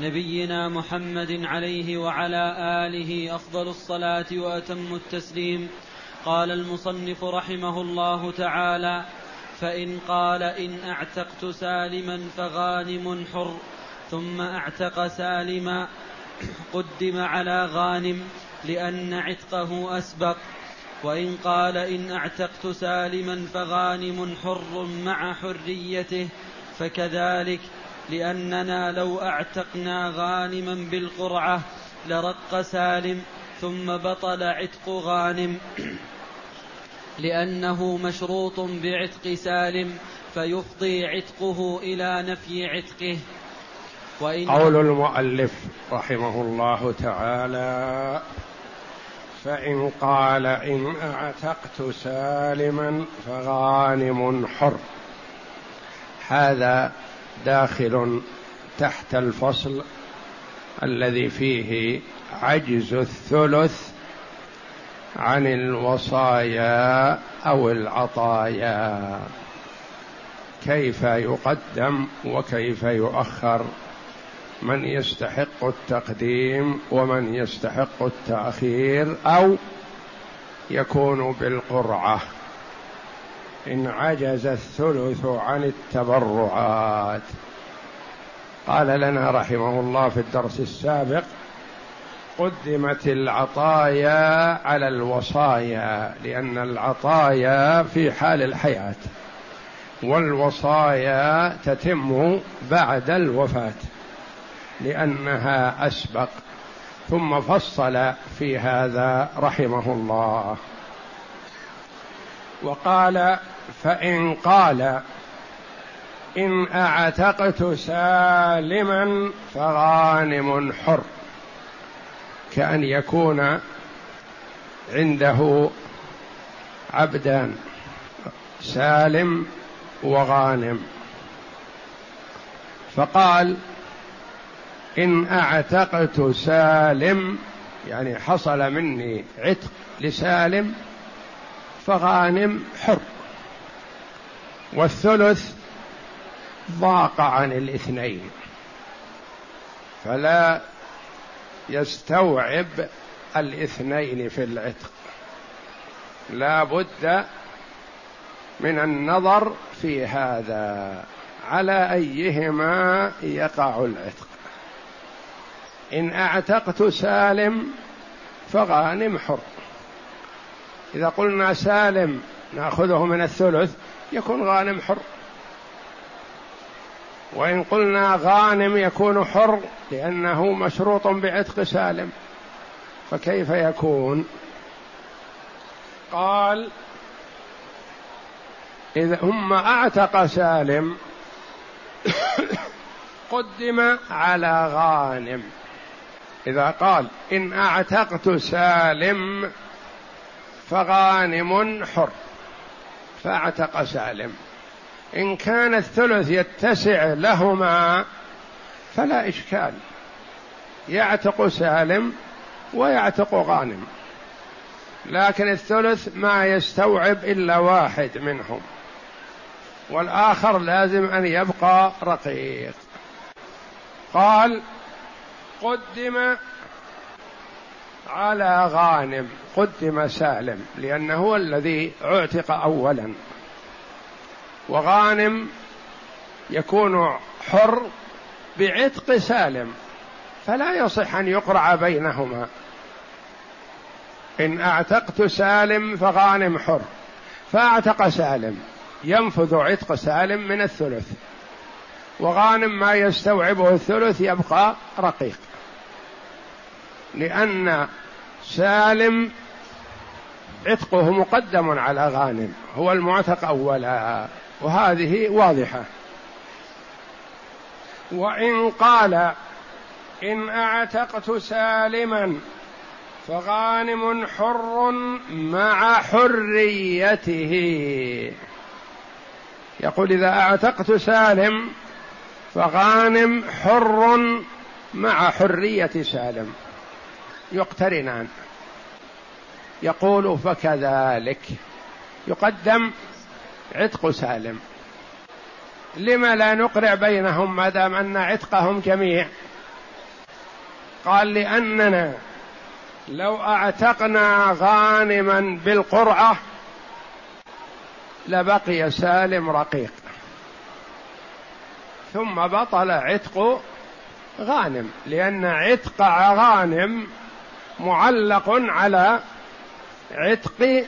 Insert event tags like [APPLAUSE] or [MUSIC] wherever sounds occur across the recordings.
نبينا محمد عليه وعلى آله أفضل الصلاة وأتم التسليم. قال المصنف رحمه الله تعالى فإن قال إن أعتقت سالما فغانم حر ثم أعتق سالما [COUGHS] قدم على غانم لأن عتقه أسبق. وإن قال إن أعتقت سالما فغانم حر مع حريته فكذلك لأننا لو أعتقنا غانما بالقرعة لرق سالم ثم بطل عتق غانم. لأنه مشروط بعتق سالم فيفضي عتقه إلى نفي عتقه. وإن قول المؤلف رحمه الله تعالى فإن قال إن أعتقت سالما فغانم حر. هذا داخل تحت الفصل الذي فيه عجز الثلث عن الوصايا أو العطايا. كيف يقدم وكيف يؤخر؟ من يستحق التقديم ومن يستحق التأخير أو يكون بالقرعة. إن عجز الثلث عن التبرعات. قال لنا رحمه الله في الدرس السابق قدمت العطايا على الوصايا لأن العطايا في حال الحياة والوصايا تتم بعد الوفاة لأنها أسبق ثم فصل في هذا رحمه الله. وقال فإن قال إن أعتقت سالما فغانم حر كأن يكون عنده عبدان سالم وغانم. فقال إن أعتقت سالم يعني حصل مني عتق لسالم فغانم حر. والثلث ضاق عن الاثنين. فلا يستوعب الاثنين في العتق. لا بد من النظر في هذا على أيهما يقع العتق. إن أعتقت سالم فغانم حر. إذا قلنا سالم نأخذه من الثلث يكون غانم حر. وإن قلنا غانم يكون حر لأنه مشروط بعتق سالم. فكيف يكون؟ قال إذا ثم أعتق سالم قدم على غانم. إذا قال إن أعتقت سالم فغانم حر فاعتق سالم. إن كان الثلث يتسع لهما فلا إشكال. يعتق سالم ويعتق غانم. لكن الثلث ما يستوعب إلا واحد منهم. والآخر لازم أن يبقى رقيق. قال قدم على غانم قدم سالم لأنه هو الذي اعتق أولا. وغانم يكون حر بعتق سالم فلا يصح أن يقرع بينهما. إن أعتقت سالم فغانم حر فأعتق سالم ينفذ عتق سالم من الثلث. وغانم ما يستوعبه الثلث يبقى رقيق لأن سالم عتقه مقدم على غانم هو المعتق أولا وهذه واضحة. وإن قال إن أعتقت سالما فغانم حر مع حريته. يقول إذا أعتقت سالم فغانم حر مع حرية سالم. يقترنان يقول فكذلك. يقدم عتق سالم. لما لا نقرع بينهم ما دام أن عتقهم جميع؟ قال لأننا لو أعتقنا غانما بالقرعة لبقي سالم رقيق. ثم بطل عتق غانم لأن عتق غانم معلق على عتق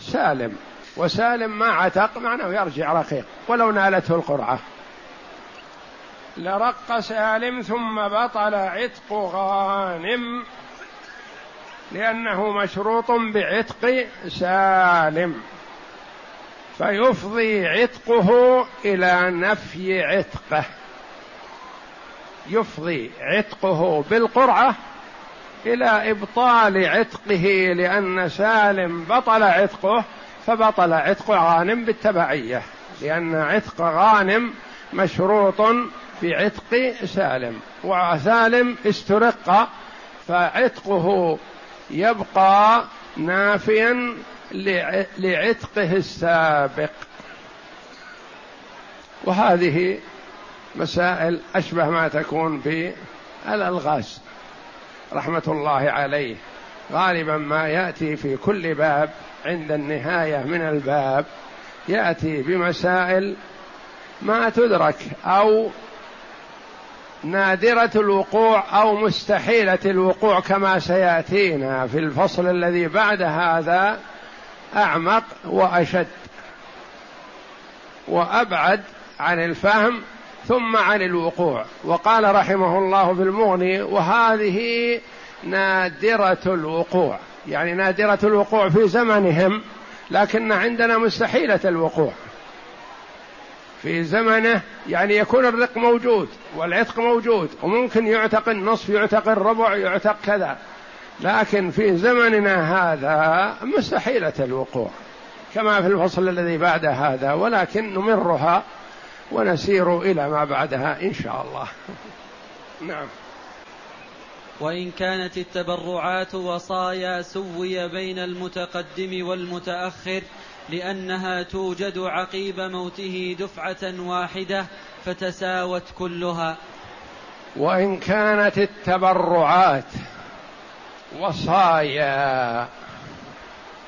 سالم. وسالم ما عتق معناه يرجع رقيق ولو نالته القرعة. لرق سالم ثم بطل عتق غانم لأنه مشروط بعتق سالم. فيفضي عتقه إلى نفي عتقه. يفضي عتقه بالقرعة إلى إبطال عتقه لأن سالم بطل عتقه فبطل عتق غانم بالتبعية لأن عتق غانم مشروط بعتق سالم وسالم استرق فعتقه يبقى نافيا لعتقه السابق. وهذه مسائل أشبه ما تكون بالالغاز رحمة الله عليه. غالبا ما يأتي في كل باب عند النهاية من الباب. يأتي بمسائل ما تدرك أو نادرة الوقوع أو مستحيلة الوقوع كما سيأتينا في الفصل الذي بعد هذا أعمق وأشد وأبعد عن الفهم ثم عن الوقوع. وقال رحمه الله في المغني وهذه نادرة الوقوع. يعني نادرة الوقوع في زمنهم لكن عندنا مستحيلة الوقوع. في زمنه يعني يكون الرق موجود والعتق موجود وممكن يعتق النصف يعتق الربع يعتق كذا. لكن في زمننا هذا مستحيلة الوقوع كما في الفصل الذي بعد هذا ولكن نمرها ونسير إلى ما بعدها إن شاء الله. [LAUGHS] نعم. وإن كانت التبرعات وصايا سوي بين المتقدم والمتأخر لأنها توجد عقيب موته دفعة واحدة فتساوت كلها. وإن كانت التبرعات وصايا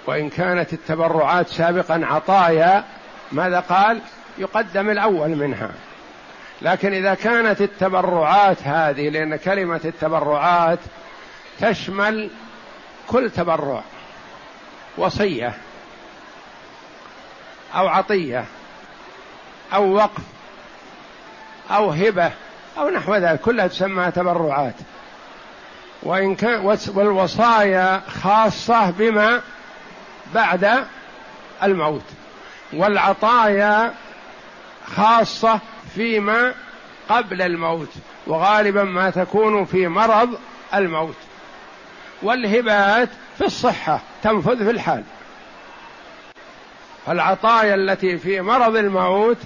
وإن كانت التبرعات سابقا عطايا ماذا قال؟ يقدم الأول منها. لكن إذا كانت التبرعات هذه لأن كلمة التبرعات تشمل كل تبرع وصية أو عطية أو وقف أو هبة أو نحو ذلك كلها تسمى تبرعات. وإن كان والوصايا خاصة بما بعد الموت. والعطايا خاصة فيما قبل الموت وغالبا ما تكون في مرض الموت. والهبات في الصحة تنفذ في الحال. العطايا التي في مرض الموت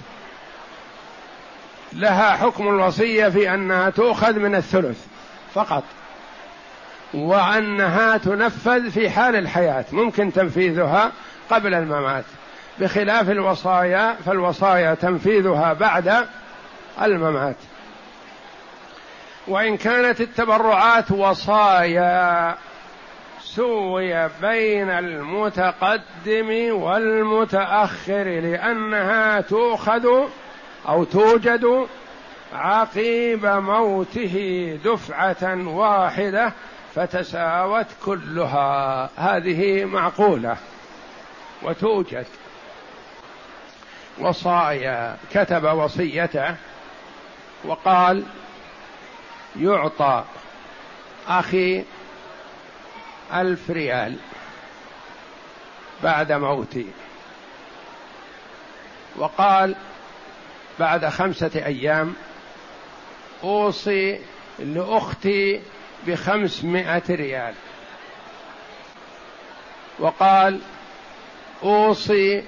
لها حكم الوصية في أنها تؤخذ من الثلث فقط وأنها تنفذ في حال الحياة ممكن تنفيذها قبل الممات. بخلاف الوصايا فالوصايا تنفيذها بعد الممات. وإن كانت التبرعات وصايا سوي بين المتقدم والمتأخر لأنها تؤخذ أو توجد عقيب موته دفعة واحدة فتساوت كلها. هذه معقولة وتوجد. وصايا كتب وصيته وقال يعطى أخي ألف ريال بعد موتي. وقال بعد خمسة أيام أوصي لأختي بخمسمائة ريال. وقال أوصي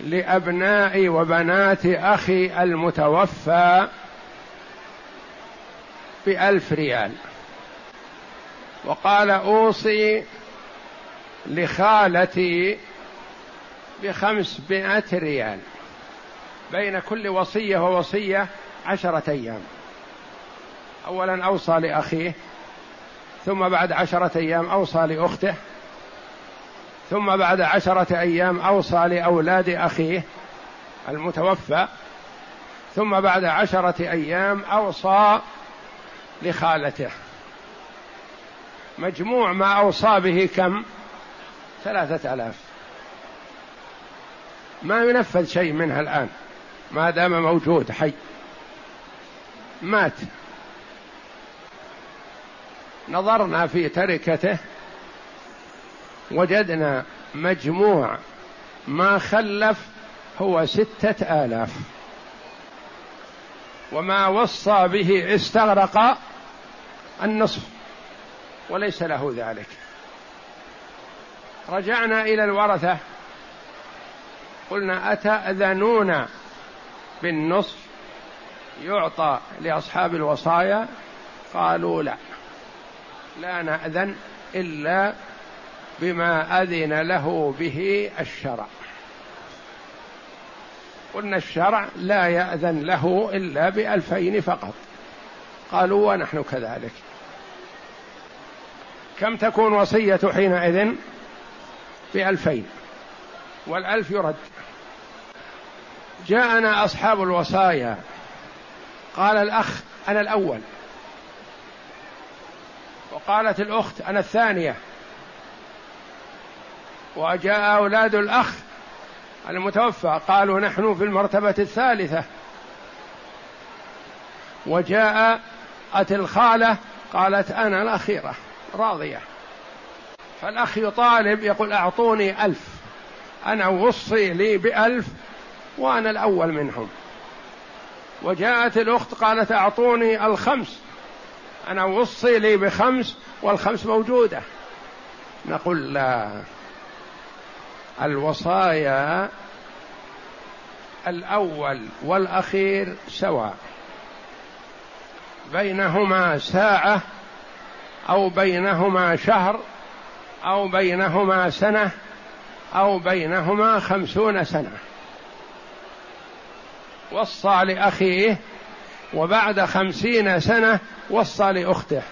لأبناء وبنات أخي المتوفى بألف ريال. وقال أوصي لخالتي بخمسمائة ريال بين كل وصية ووصية عشرة أيام. أولا أوصى لأخيه ثم بعد عشرة أيام أوصى لأخته ثم بعد عشرة أيام أوصى لأولاد أخيه المتوفى ثم بعد عشرة أيام أوصى لخالته. مجموع ما أوصى به كم؟ ثلاثة آلاف. ما ينفذ شيء منها الآن ما دام موجود حي. مات. نظرنا في تركته وجدنا مجموع ما خلف هو ستة آلاف. وما وصى به استغرق النصف وليس له ذلك. رجعنا إلى الورثة. قلنا أتأذنون بالنصف؟ يعطى لأصحاب الوصايا؟ قالوا لا لا نأذن إلا بما أذن له به الشرع. قلنا الشرع لا يأذن له إلا بألفين فقط. قالوا ونحن كذلك. كم تكون وصية حينئذ؟ بألفين. والألف يرد. جاءنا أصحاب الوصايا. قال الأخ أنا الأول. وقالت الأخت أنا الثانية. وجاء أولاد الأخ المتوفى قالوا نحن في المرتبة الثالثة. وجاءت الخالة قالت أنا الأخيرة راضية. فالأخ يطالب يقول أعطوني ألف. أنا وصي لي بألف وأنا الأول منهم. وجاءت الأخت قالت أعطوني الخمس. أنا وصي لي بخمس والخمس موجودة. نقول لا. الوصايا الأول والأخير سواء. بينهما ساعة أو بينهما شهر أو بينهما سنة أو بينهما خمسون سنة. وصى لأخيه وبعد خمسين سنة وصى لأخته.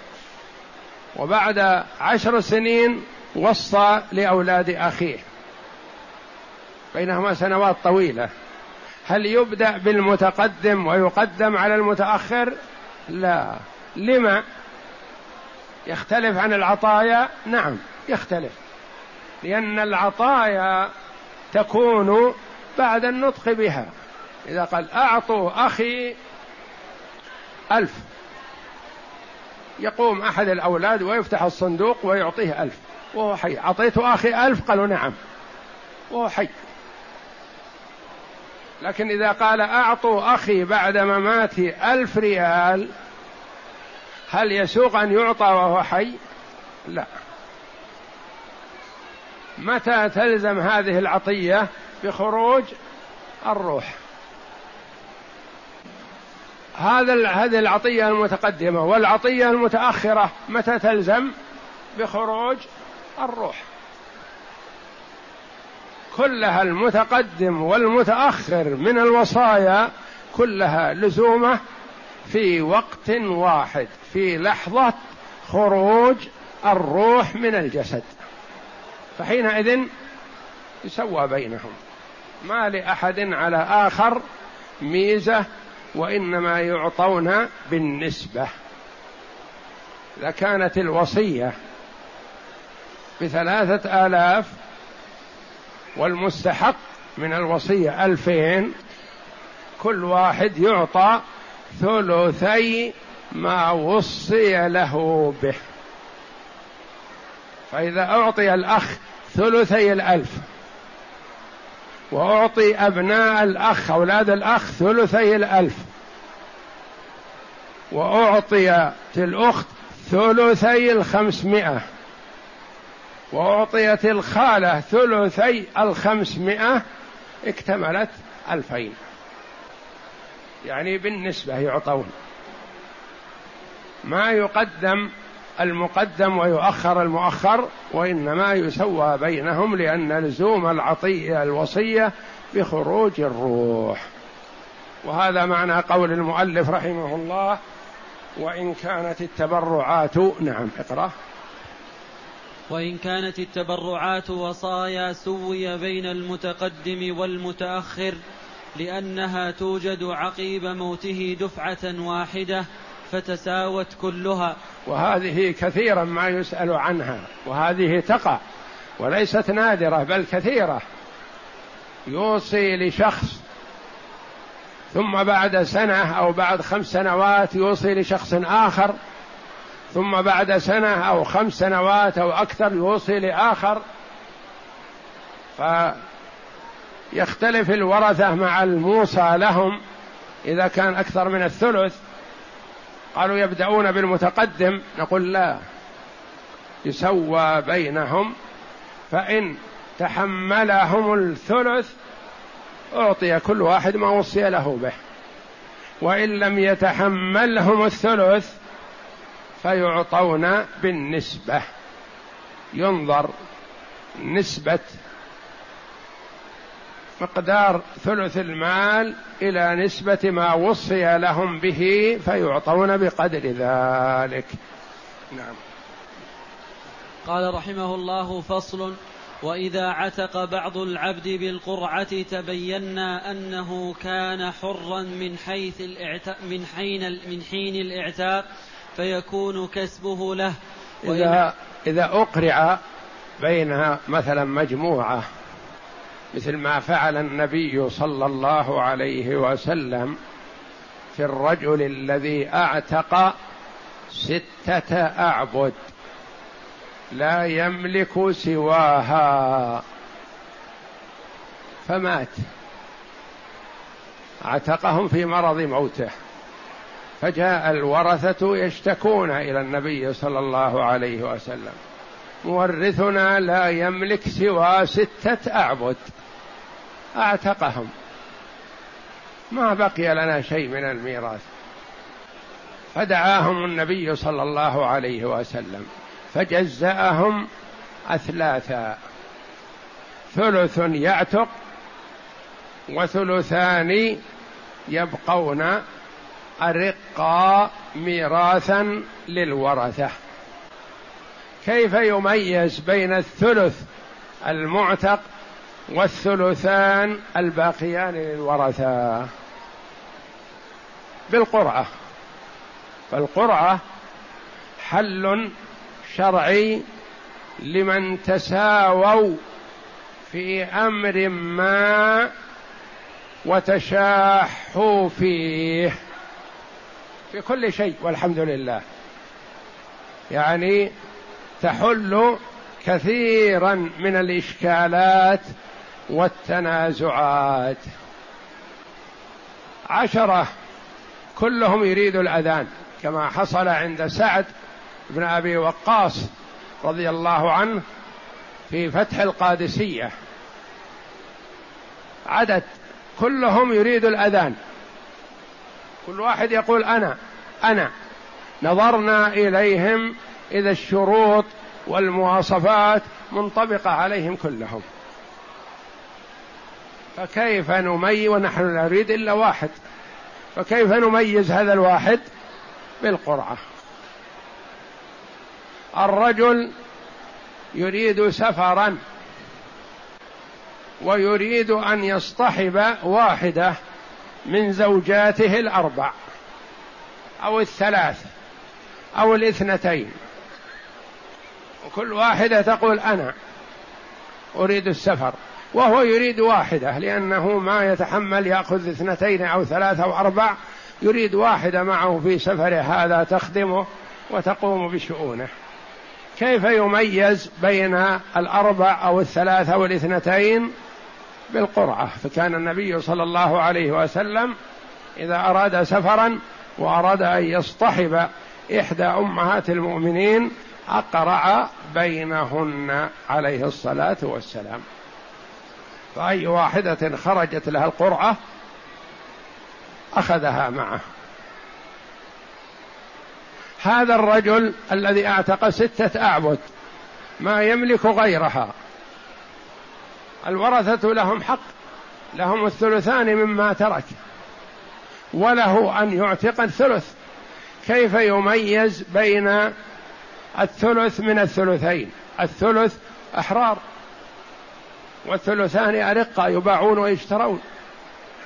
وبعد عشر سنين وصى لأولاد أخيه. بينهما سنوات طويلة. هل يبدأ بالمتقدم ويقدم على المتأخر؟ لا. لما؟ يختلف عن العطايا؟ نعم يختلف. لأن العطايا تكون بعد النطق بها. إذا قال أعطوا أخي ألف يقوم أحد الأولاد ويفتح الصندوق ويعطيه ألف. وهو حي. أعطيت أخي ألف؟ قالوا نعم. وهو حي. لكن إذا قال أعطوا أخي بعد مماتي ألف ريال هل يسوق أن يعطى وهو حي؟ لا. متى تلزم هذه العطية بخروج الروح؟ هذا هذه العطية المتقدمة والعطية المتأخرة متى تلزم بخروج الروح؟ كلها المتقدم والمتأخر من الوصايا كلها لزومة في وقت واحد في لحظة خروج الروح من الجسد. فحينئذ يسوى بينهم. ما لأحد على آخر ميزة وإنما يعطون بالنسبة. إذا كانت الوصية بثلاثة آلاف والمستحق من الوصية ألفين كل واحد يعطى ثلثي ما وصي له به. فإذا أعطي الأخ ثلثي الألف وأعطي أبناء الأخ أولاد الأخ ثلثي الألف وأعطيت الأخت ثلثي الخمسمائة. وأعطيت الخالة ثلثي الخمسمائة اكتملت ألفين. يعني بالنسبة يعطون. ما يقدم المقدم ويؤخر المؤخر وإنما يسوى بينهم لأن لزوم العطية الوصية بخروج الروح. وهذا معنى قول المؤلف رحمه الله وإن كانت التبرعات نعم اقرأ. وإن كانت التبرعات وصايا سوي بين المتقدم والمتأخر لأنها توجد عقيب موته دفعة واحدة فتساوت كلها. وهذه كثيرا ما يسأل عنها وهذه تقع وليست نادرة بل كثيرة. يوصي لشخص ثم بعد سنة أو بعد خمس سنوات يوصي لشخص آخر ثم بعد سنة أو خمس سنوات أو أكثر يوصي لآخر. فيختلف الورثة مع الموصى لهم. إذا كان أكثر من الثلث قالوا يبدأون بالمتقدم. نقول لا يسوى بينهم. فإن تحملهم الثلث أعطي كل واحد ما وصي له به. وإن لم يتحملهم الثلث فيعطون بالنسبة. ينظر نسبة مقدار ثلث المال إلى نسبة ما وصي لهم به فيعطون بقدر ذلك. نعم. قال رحمه الله فصل وإذا عتق بعض العبد بالقرعة تبينا أنه كان حرا من حيث من حين من حين الإعتاق فيكون كسبه له. إذا إذا أقرع بين مثلا مجموعة مثل ما فعل النبي صلى الله عليه وسلم في الرجل الذي أعتق ستة أعبد لا يملك سواها. فمات. أعتقهم في مرض موته. فجاء الورثة يشتكون إلى النبي صلى الله عليه وسلم. مورثنا لا يملك سوى ستة أعبد. أعتقهم. ما بقي لنا شيء من الميراث. فدعاهم النبي صلى الله عليه وسلم. فجزأهم أثلاثا. ثلث يعتق وثلثان يبقون أرقا ميراثا للورثة. كيف يميز بين الثلث المعتق والثلثان الباقيان للورثة؟ بالقرعة. فالقرعة حل شرعي لمن تساووا في أمر ما وتشاحوا فيه. في كل شيء والحمد لله. يعني تحل كثيرا من الإشكالات والتنازعات. عشرة كلهم يريد الأذان كما حصل عند سعد بن أبي وقاص رضي الله عنه في فتح القادسية. عدد كلهم يريد الأذان. كل واحد يقول أنا أنا. نظرنا إليهم إذا الشروط والمواصفات منطبقة عليهم كلهم. فكيف نميز؟ ونحن لا نريد إلا واحد. فكيف نميز هذا الواحد؟ بالقرعة. الرجل يريد سفرا ويريد أن يصطحب واحدة من زوجاته الأربع أو الثلاث أو الاثنتين. وكل واحدة تقول أنا أريد السفر وهو يريد واحدة لأنه ما يتحمل يأخذ اثنتين أو ثلاثة أو أربع يريد واحدة معه في سفره هذا تخدمه وتقوم بشؤونه. كيف يميز بين الأربع أو الثلاثه والاثنتين بالقرعة فكان النبي صلى الله عليه وسلم إذا أراد سفرا وأراد أن يصطحب إحدى أمهات المؤمنين أقرع بينهن عليه الصلاة والسلام. فأي واحدة خرجت لها القرعة أخذها معه. هذا الرجل الذي أعتق ستة أعبد ما يملك غيرها. الورثة لهم حق لهم الثلثان مما ترك وله أن يعتق الثلث. كيف يميز بين الثلث من الثلثين؟ الثلث أحرار والثلثان أرقة يباعون ويشترون.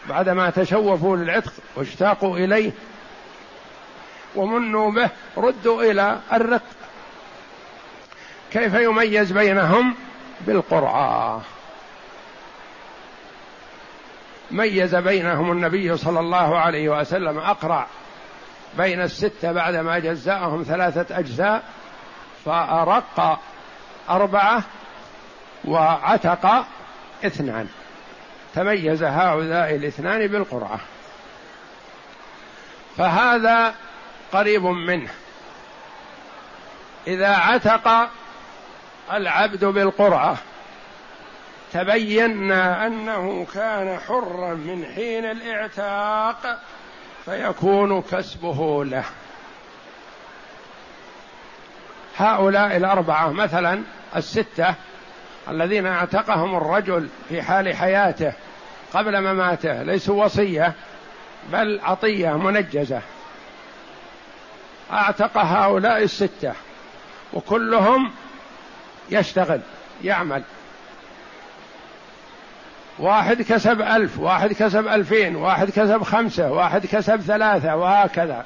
بعدما تشوفوا للعتق واشتاقوا إليه ومنوا به ردوا إلى الرق. كيف يميز بينهم؟ بالقرعة. ميز بينهم النبي صلى الله عليه وسلم أقرع بين الستة بعدما جزاهم ثلاثة أجزاء فأرق أربعة وعتق اثنان. تميز هؤلاء الاثنان بالقرعة. فهذا قريب منه. إذا عتق العبد بالقرعة تبينا أنه كان حرا من حين الإعتاق فيكون كسبه له. هؤلاء الأربعة مثلا الستة الذين أعتقهم الرجل في حال حياته قبل مماته ليسوا وصية بل عطية منجزة. أعتق هؤلاء الستة وكلهم يشتغل يعمل. واحد كسب ألف واحد كسب ألفين واحد كسب خمسة واحد كسب ثلاثة وهكذا.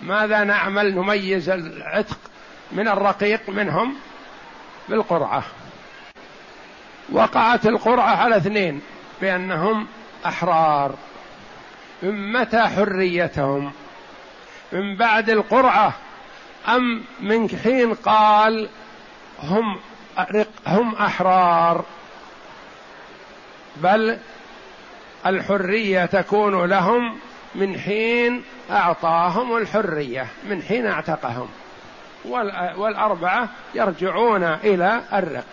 ماذا نعمل؟ نميز العتق من الرقيق منهم بالقرعة. وقعت القرعة على اثنين بأنهم أحرار. من متى حريتهم؟ من بعد القرعة؟ أم من حين قال هم هم أحرار؟ بل الحرية تكون لهم من حين أعطاهم الحرية من حين أعتقهم. والأربعة يرجعون إلى الرق.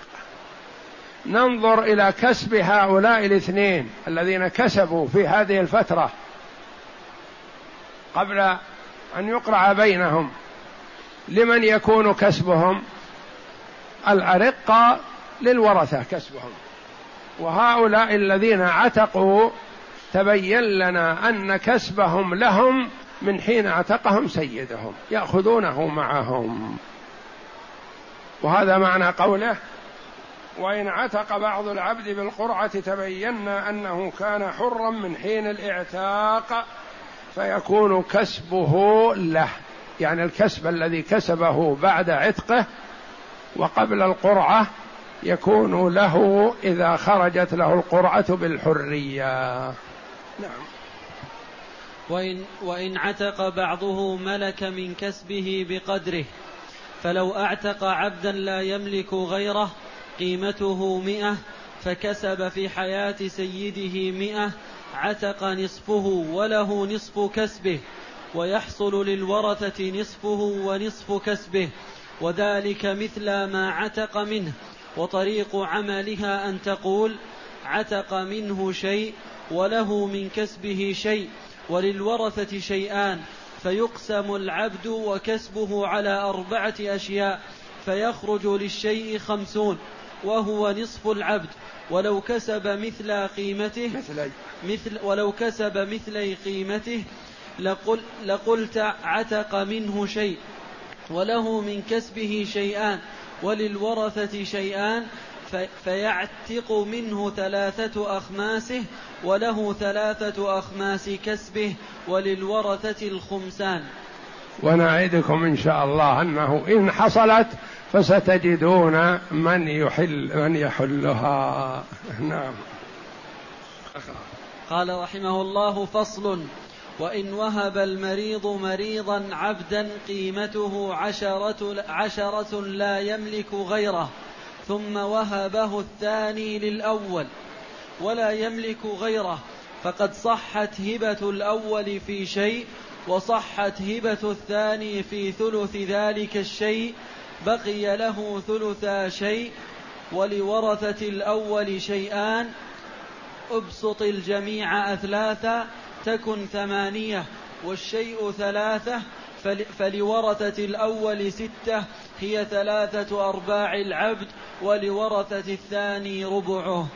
ننظر إلى كسب هؤلاء الاثنين الذين كسبوا في هذه الفترة. قبل أن يقرع بينهم لمن يكون كسبهم؟ الأرقة للورثة كسبهم. وهؤلاء الذين عتقوا تبين لنا أن كسبهم لهم من حين اعتقهم سيدهم يأخذونه معهم. وهذا معنى قوله وإن عتق بعض العبد بالقرعة تبينا أنه كان حرا من حين الإعتاق فيكون كسبه له. يعني الكسب الذي كسبه بعد عتقه وقبل القرعة يكون له إذا خرجت له القرعة بالحرية. نعم. وإن, وإن عتق بعضه ملك من كسبه بقدره فلو أعتق عبدا لا يملك غيره قيمته مئة فكسب في حياة سيده مئة عتق نصفه وله نصف كسبه ويحصل للورثة نصفه ونصف كسبه وذلك مثل ما عتق منه. وطريق عملها أن تقول عتق منه شيء وله من كسبه شيء وللورثة شيئان فيقسم العبد وكسبه على أربعة أشياء فيخرج للشيء خمسون وهو نصف العبد. ولو كسب مثل قيمته مثلي. مثل ولو كسب مثلي قيمته لقل لقلت عتق منه شيء وله من كسبه شيئان. وللورثة شيئان فيعتق منه ثلاثة أخماسه وله ثلاثة أخماس كسبه وللورثة الخمسان. ونعدكم إن شاء الله أنه إن حصلت فستجدون من يحل من يحلها. نعم. قال رحمه الله فصل وإن وهب المريض مريضا عبدا قيمته عشرة, عشرة لا يملك غيره ثم وهبه الثاني للأول ولا يملك غيره فقد صحت هبة الأول في شيء وصحت هبة الثاني في ثلث ذلك الشيء بقي له ثلثا شيء ولورثة الأول شيئان أبسط الجميع أثلاثا تكن ثمانية والشيء ثلاثة فلورثة الأول ستة هي ثلاثة أرباع العبد ولورثة الثاني ربعه.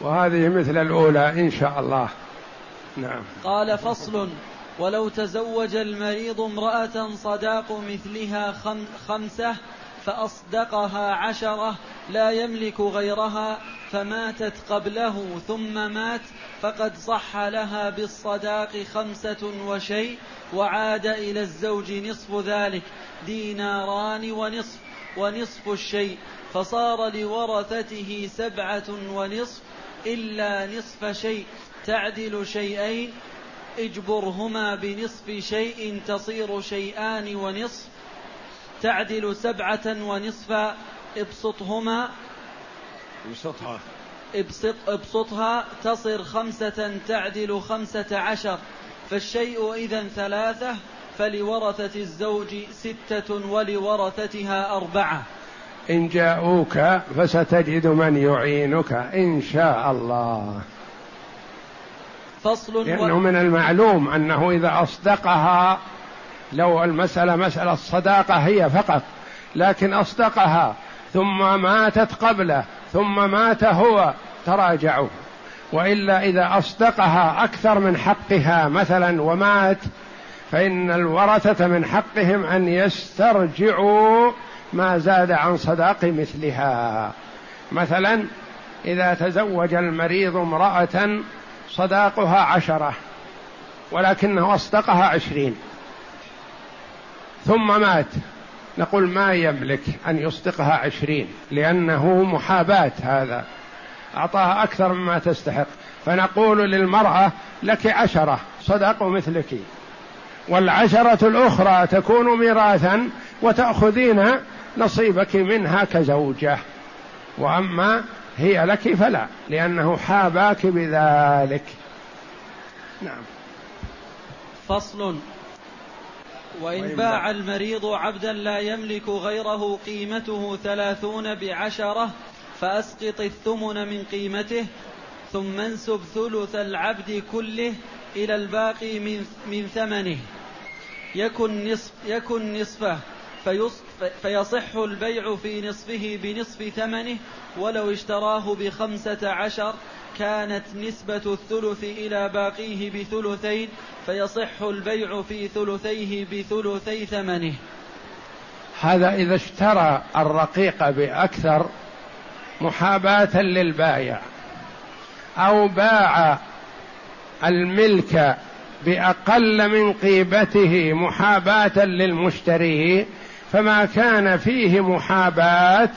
وهذه مثل الأولى إن شاء الله. نعم. قال فصل ولو تزوج المريض امرأة صداق مثلها خمسة فأصدقها عشرة لا يملك غيرها فماتت قبله ثم مات فقد صح لها بالصداق خمسة وشيء وعاد إلى الزوج نصف ذلك ديناران ونصف ونصف الشيء فصار لورثته سبعة ونصف إلا نصف شيء تعدل شيئين اجبرهما بنصف شيء تصير شيئان ونصف تعدل سبعة ونصفا ابسطهما. ابسطها. ابسط ابسطها. تصر خمسة تعدل خمسة عشر. فالشيء إذا ثلاثة فلورثة الزوج ستة ولورثتها أربعة. إن جاءوك فستجد من يعينك إن شاء الله. فصل لأنه و... من المعلوم أنه إذا أصدقها لو المسألة مسألة الصداقة هي فقط لكن أصدقها ثم ماتت قبله ثم مات هو تراجعوا. وإلا إذا أصدقها أكثر من حقها مثلا ومات فإن الورثة من حقهم أن يسترجعوا ما زاد عن صداق مثلها. مثلا إذا تزوج المريض امرأة صداقها عشرة ولكنه أصدقها عشرين ثم مات. نقول ما يملك أن يصدقها عشرين لأنه محاباة هذا. أعطاها أكثر مما تستحق. فنقول للمرأة لك عشرة صدقوا مثلك. والعشرة الأخرى تكون ميراثا وتأخذين نصيبك منها كزوجة. وأما هي لك فلا لأنه حاباك بذلك. نعم. فصل. وإن باع المريض عبدا لا يملك غيره قيمته ثلاثون بعشرة فأسقط الثمن من قيمته ثم انسب ثلث العبد كله إلى الباقي من, من ثمنه. يكن, نصف يكن نصفه فيصح البيع في نصفه بنصف ثمنه ولو اشتراه بخمسة عشر كانت نسبة الثلث إلى باقيه بثلثين فيصح البيع في ثلثيه بثلثي ثمنه. هذا إذا اشترى الرقيق بأكثر محاباة للبايع أو باع الملك بأقل من قيمته محاباة للمشتري فما كان فيه محاباة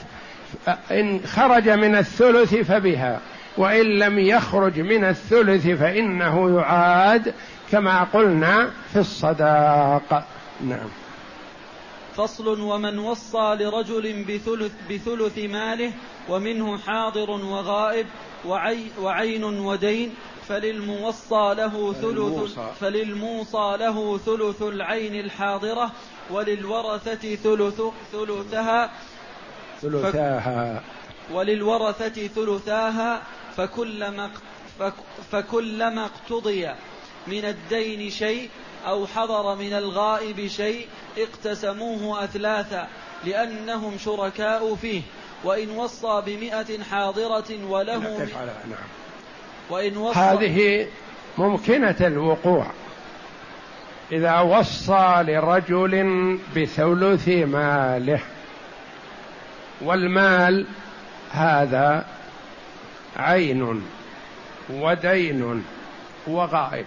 إن خرج من الثلث فبها. وإن لم يخرج من الثلث فإنه يعاد كما قلنا في الصداق. نعم. فصل ومن وصى لرجل بثلث, بثلث ماله ومنه حاضر وغائب وعي وعين ودين فللموصى له ثلث فللموصى. له ثلث العين الحاضرة وللورثة ثلث ثلثها ثلثاها. وللورثة ثلثاها فكلما فكلما اقتضي من الدين شيء أو حضر من الغائب شيء اقتسموه أثلاثا لأنهم شركاء فيه وإن وصى بمئة حاضرة وله نعم. وإن وصى هذه ممكنة الوقوع إذا وصى لرجل بثلث ماله والمال هذا عين ودين وغائب.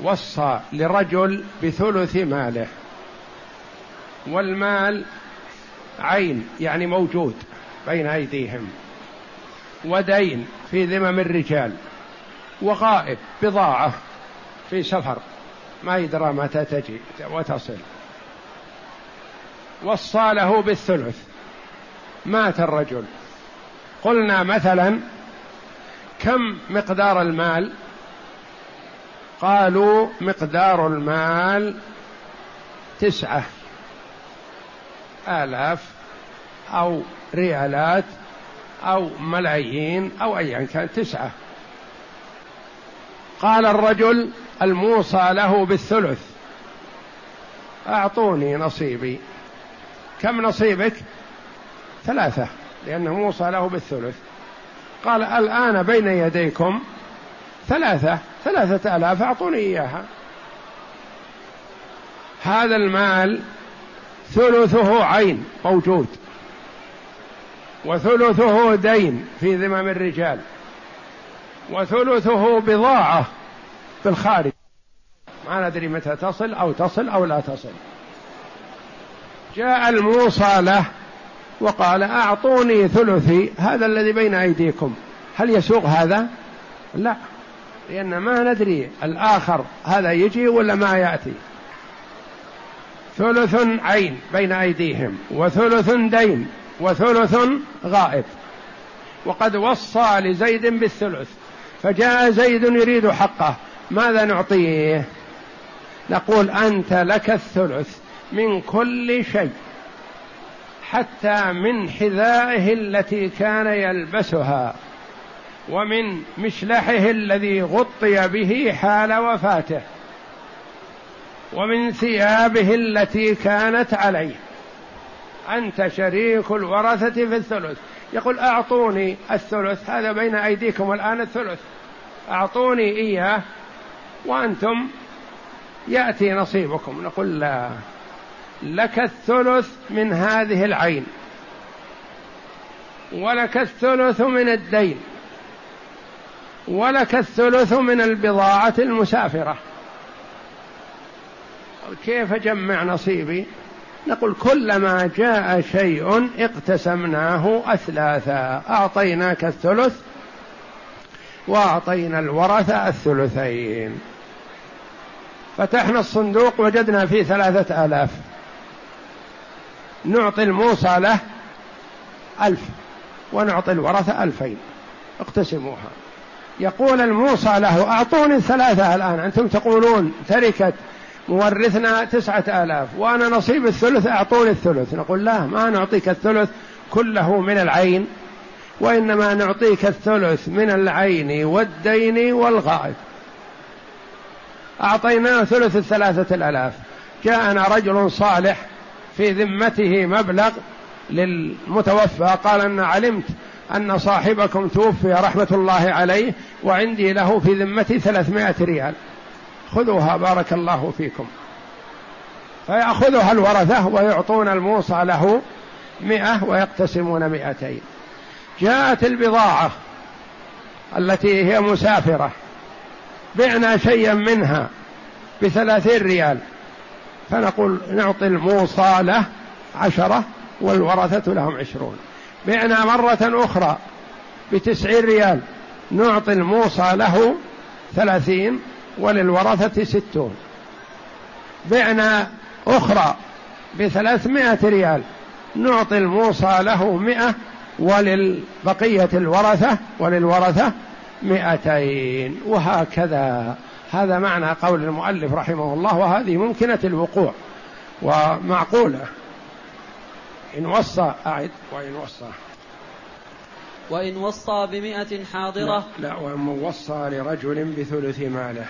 وصى لرجل بثلث ماله. والمال عين يعني موجود بين أيديهم. ودين في ذمم الرجال. وغائب بضاعة في سفر. ما يدرى متى تجي وتصل. وصى له بالثلث. مات الرجل. قلنا مثلا كم مقدار المال؟ قالوا مقدار المال تسعة آلاف أو ريالات أو ملايين أو أيا كان تسعة. قال الرجل الموصى له بالثلث. أعطوني نصيبي. كم نصيبك؟ ثلاثة. لأنه موصى له بالثلث. قال الآن بين يديكم ثلاثة ثلاثة آلاف أعطوني إياها. هذا المال ثلثه عين موجود وثلثه دين في ذمم الرجال وثلثه بضاعة في الخارج. ما ندري متى تصل أو تصل أو لا تصل. جاء الموصى له وقال أعطوني ثلثي هذا الذي بين أيديكم. هل يسوق هذا؟ لا لأن ما ندري الآخر هذا يجي ولا ما يأتي. ثلث عين بين أيديهم وثلث دين وثلث غائب. وقد وصى لزيد بالثلث فجاء زيد يريد حقه. ماذا نعطيه؟ نقول أنت لك الثلث من كل شيء. حتى من حذائه التي كان يلبسها ومن مشلحه الذي غطي به حال وفاته ومن ثيابه التي كانت عليه. أنت شريك الورثة في الثلث. يقول أعطوني الثلث هذا بين أيديكم الآن الثلث. أعطوني إياه وأنتم يأتي نصيبكم. نقول لا. لك الثلث من هذه العين. ولك الثلث من الدين. ولك الثلث من البضاعة المسافرة. كيف جمع نصيبي؟ نقول كلما جاء شيء اقتسمناه أثلاثا. أعطيناك الثلث وأعطينا الورثة الثلثين. فتحنا الصندوق وجدنا فيه ثلاثة آلاف. نعطي الموصى له ألف ونعطي الورثة ألفين. اقتسموها. يقول الموصى له أعطوني الثلاثة الآن أنتم تقولون تركت مورثنا تسعة آلاف وأنا نصيب الثلث أعطوني الثلث. نقول لا ما نعطيك الثلث كله من العين وإنما نعطيك الثلث من العين والدين والغائب. أعطيناه ثلث الثلاثة الآلاف. جاءنا رجل صالح في ذمته مبلغ للمتوفى. قال أن علمت أن صاحبكم توفي رحمة الله عليه وعندي له في ذمتي ثلاثمائة ريال. خذوها بارك الله فيكم. فيأخذها الورثة ويعطون الموصى له مئة ويقتسمون مئتين. جاءت البضاعة التي هي مسافرة. بعنا شيئا منها بثلاثين ريال. فنقول نعطي الموصى له عشرة والورثة لهم عشرون. بعنا مرة أخرى بتسعين ريال. نعطي الموصى له ثلاثين وللورثة ستون. بعنا أخرى بثلاثمائة ريال. نعطي الموصى له مئة وللبقية الورثة وللورثة مئتين. وهكذا. هذا معنى قول المؤلف رحمه الله وهذه ممكنة الوقوع ومعقولة. إن وصى أعد. وإن وصى. وإن وصى بمئة حاضرة. لا, لا ومن وصى لرجل بثلث ماله.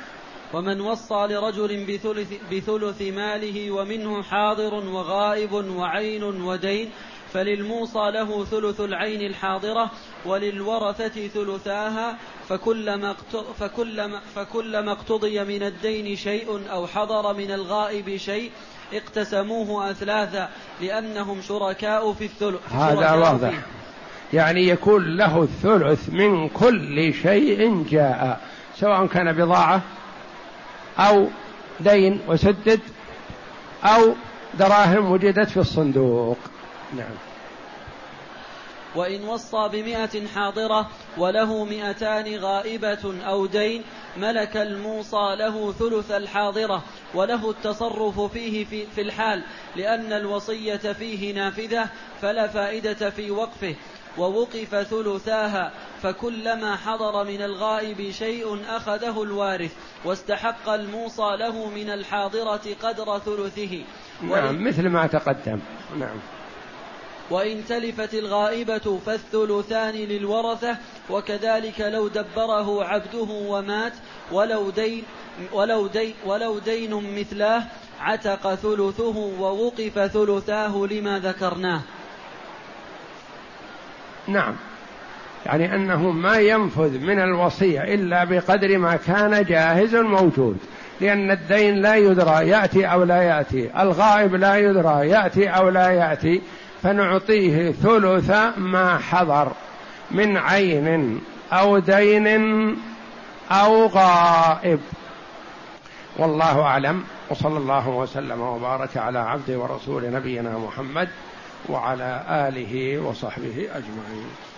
ومن وصى لرجل بثلث, بثلث ماله ومنه حاضر وغائب وعين ودين. فللموصى له ثلث العين الحاضرة وللورثة ثلثاها فكلما فكلما فكلما اقتضي من الدين شيء أو حضر من الغائب شيء اقتسموه أثلاثا لأنهم شركاء في الثلث. هذا واضح. يعني يكون له الثلث من كل شيء جاء سواء كان بضاعة أو دين وسدد أو دراهم وجدت في الصندوق. نعم. وإن وصى بمئة حاضرة وله مئتان غائبة أو دين ملك الموصى له ثلث الحاضرة وله التصرف فيه في, في الحال لأن الوصية فيه نافذة فلا فائدة في وقفه. ووقف ثلثاها فكلما حضر من الغائب شيء أخذه الوارث واستحق الموصى له من الحاضرة قدر ثلثه. نعم مثل ما تقدم. نعم. وإن تلفت الغائبة فالثلثان للورثة وكذلك لو دبره عبده ومات ولو دين ولو دين ولو دين مثلاه عتق ثلثه ووقف ثلثاه لما ذكرناه. نعم. يعني أنه ما ينفذ من الوصية إلا بقدر ما كان جاهز موجود لأن الدين لا يدرى يأتي أو لا يأتي الغائب لا يدرى يأتي أو لا يأتي. فنعطيه ثلث ما حضر من عين أو دين أو غائب. والله أعلم. وصلى الله وسلم وبارك على عبد ورسول نبينا محمد وعلى آله وصحبه أجمعين.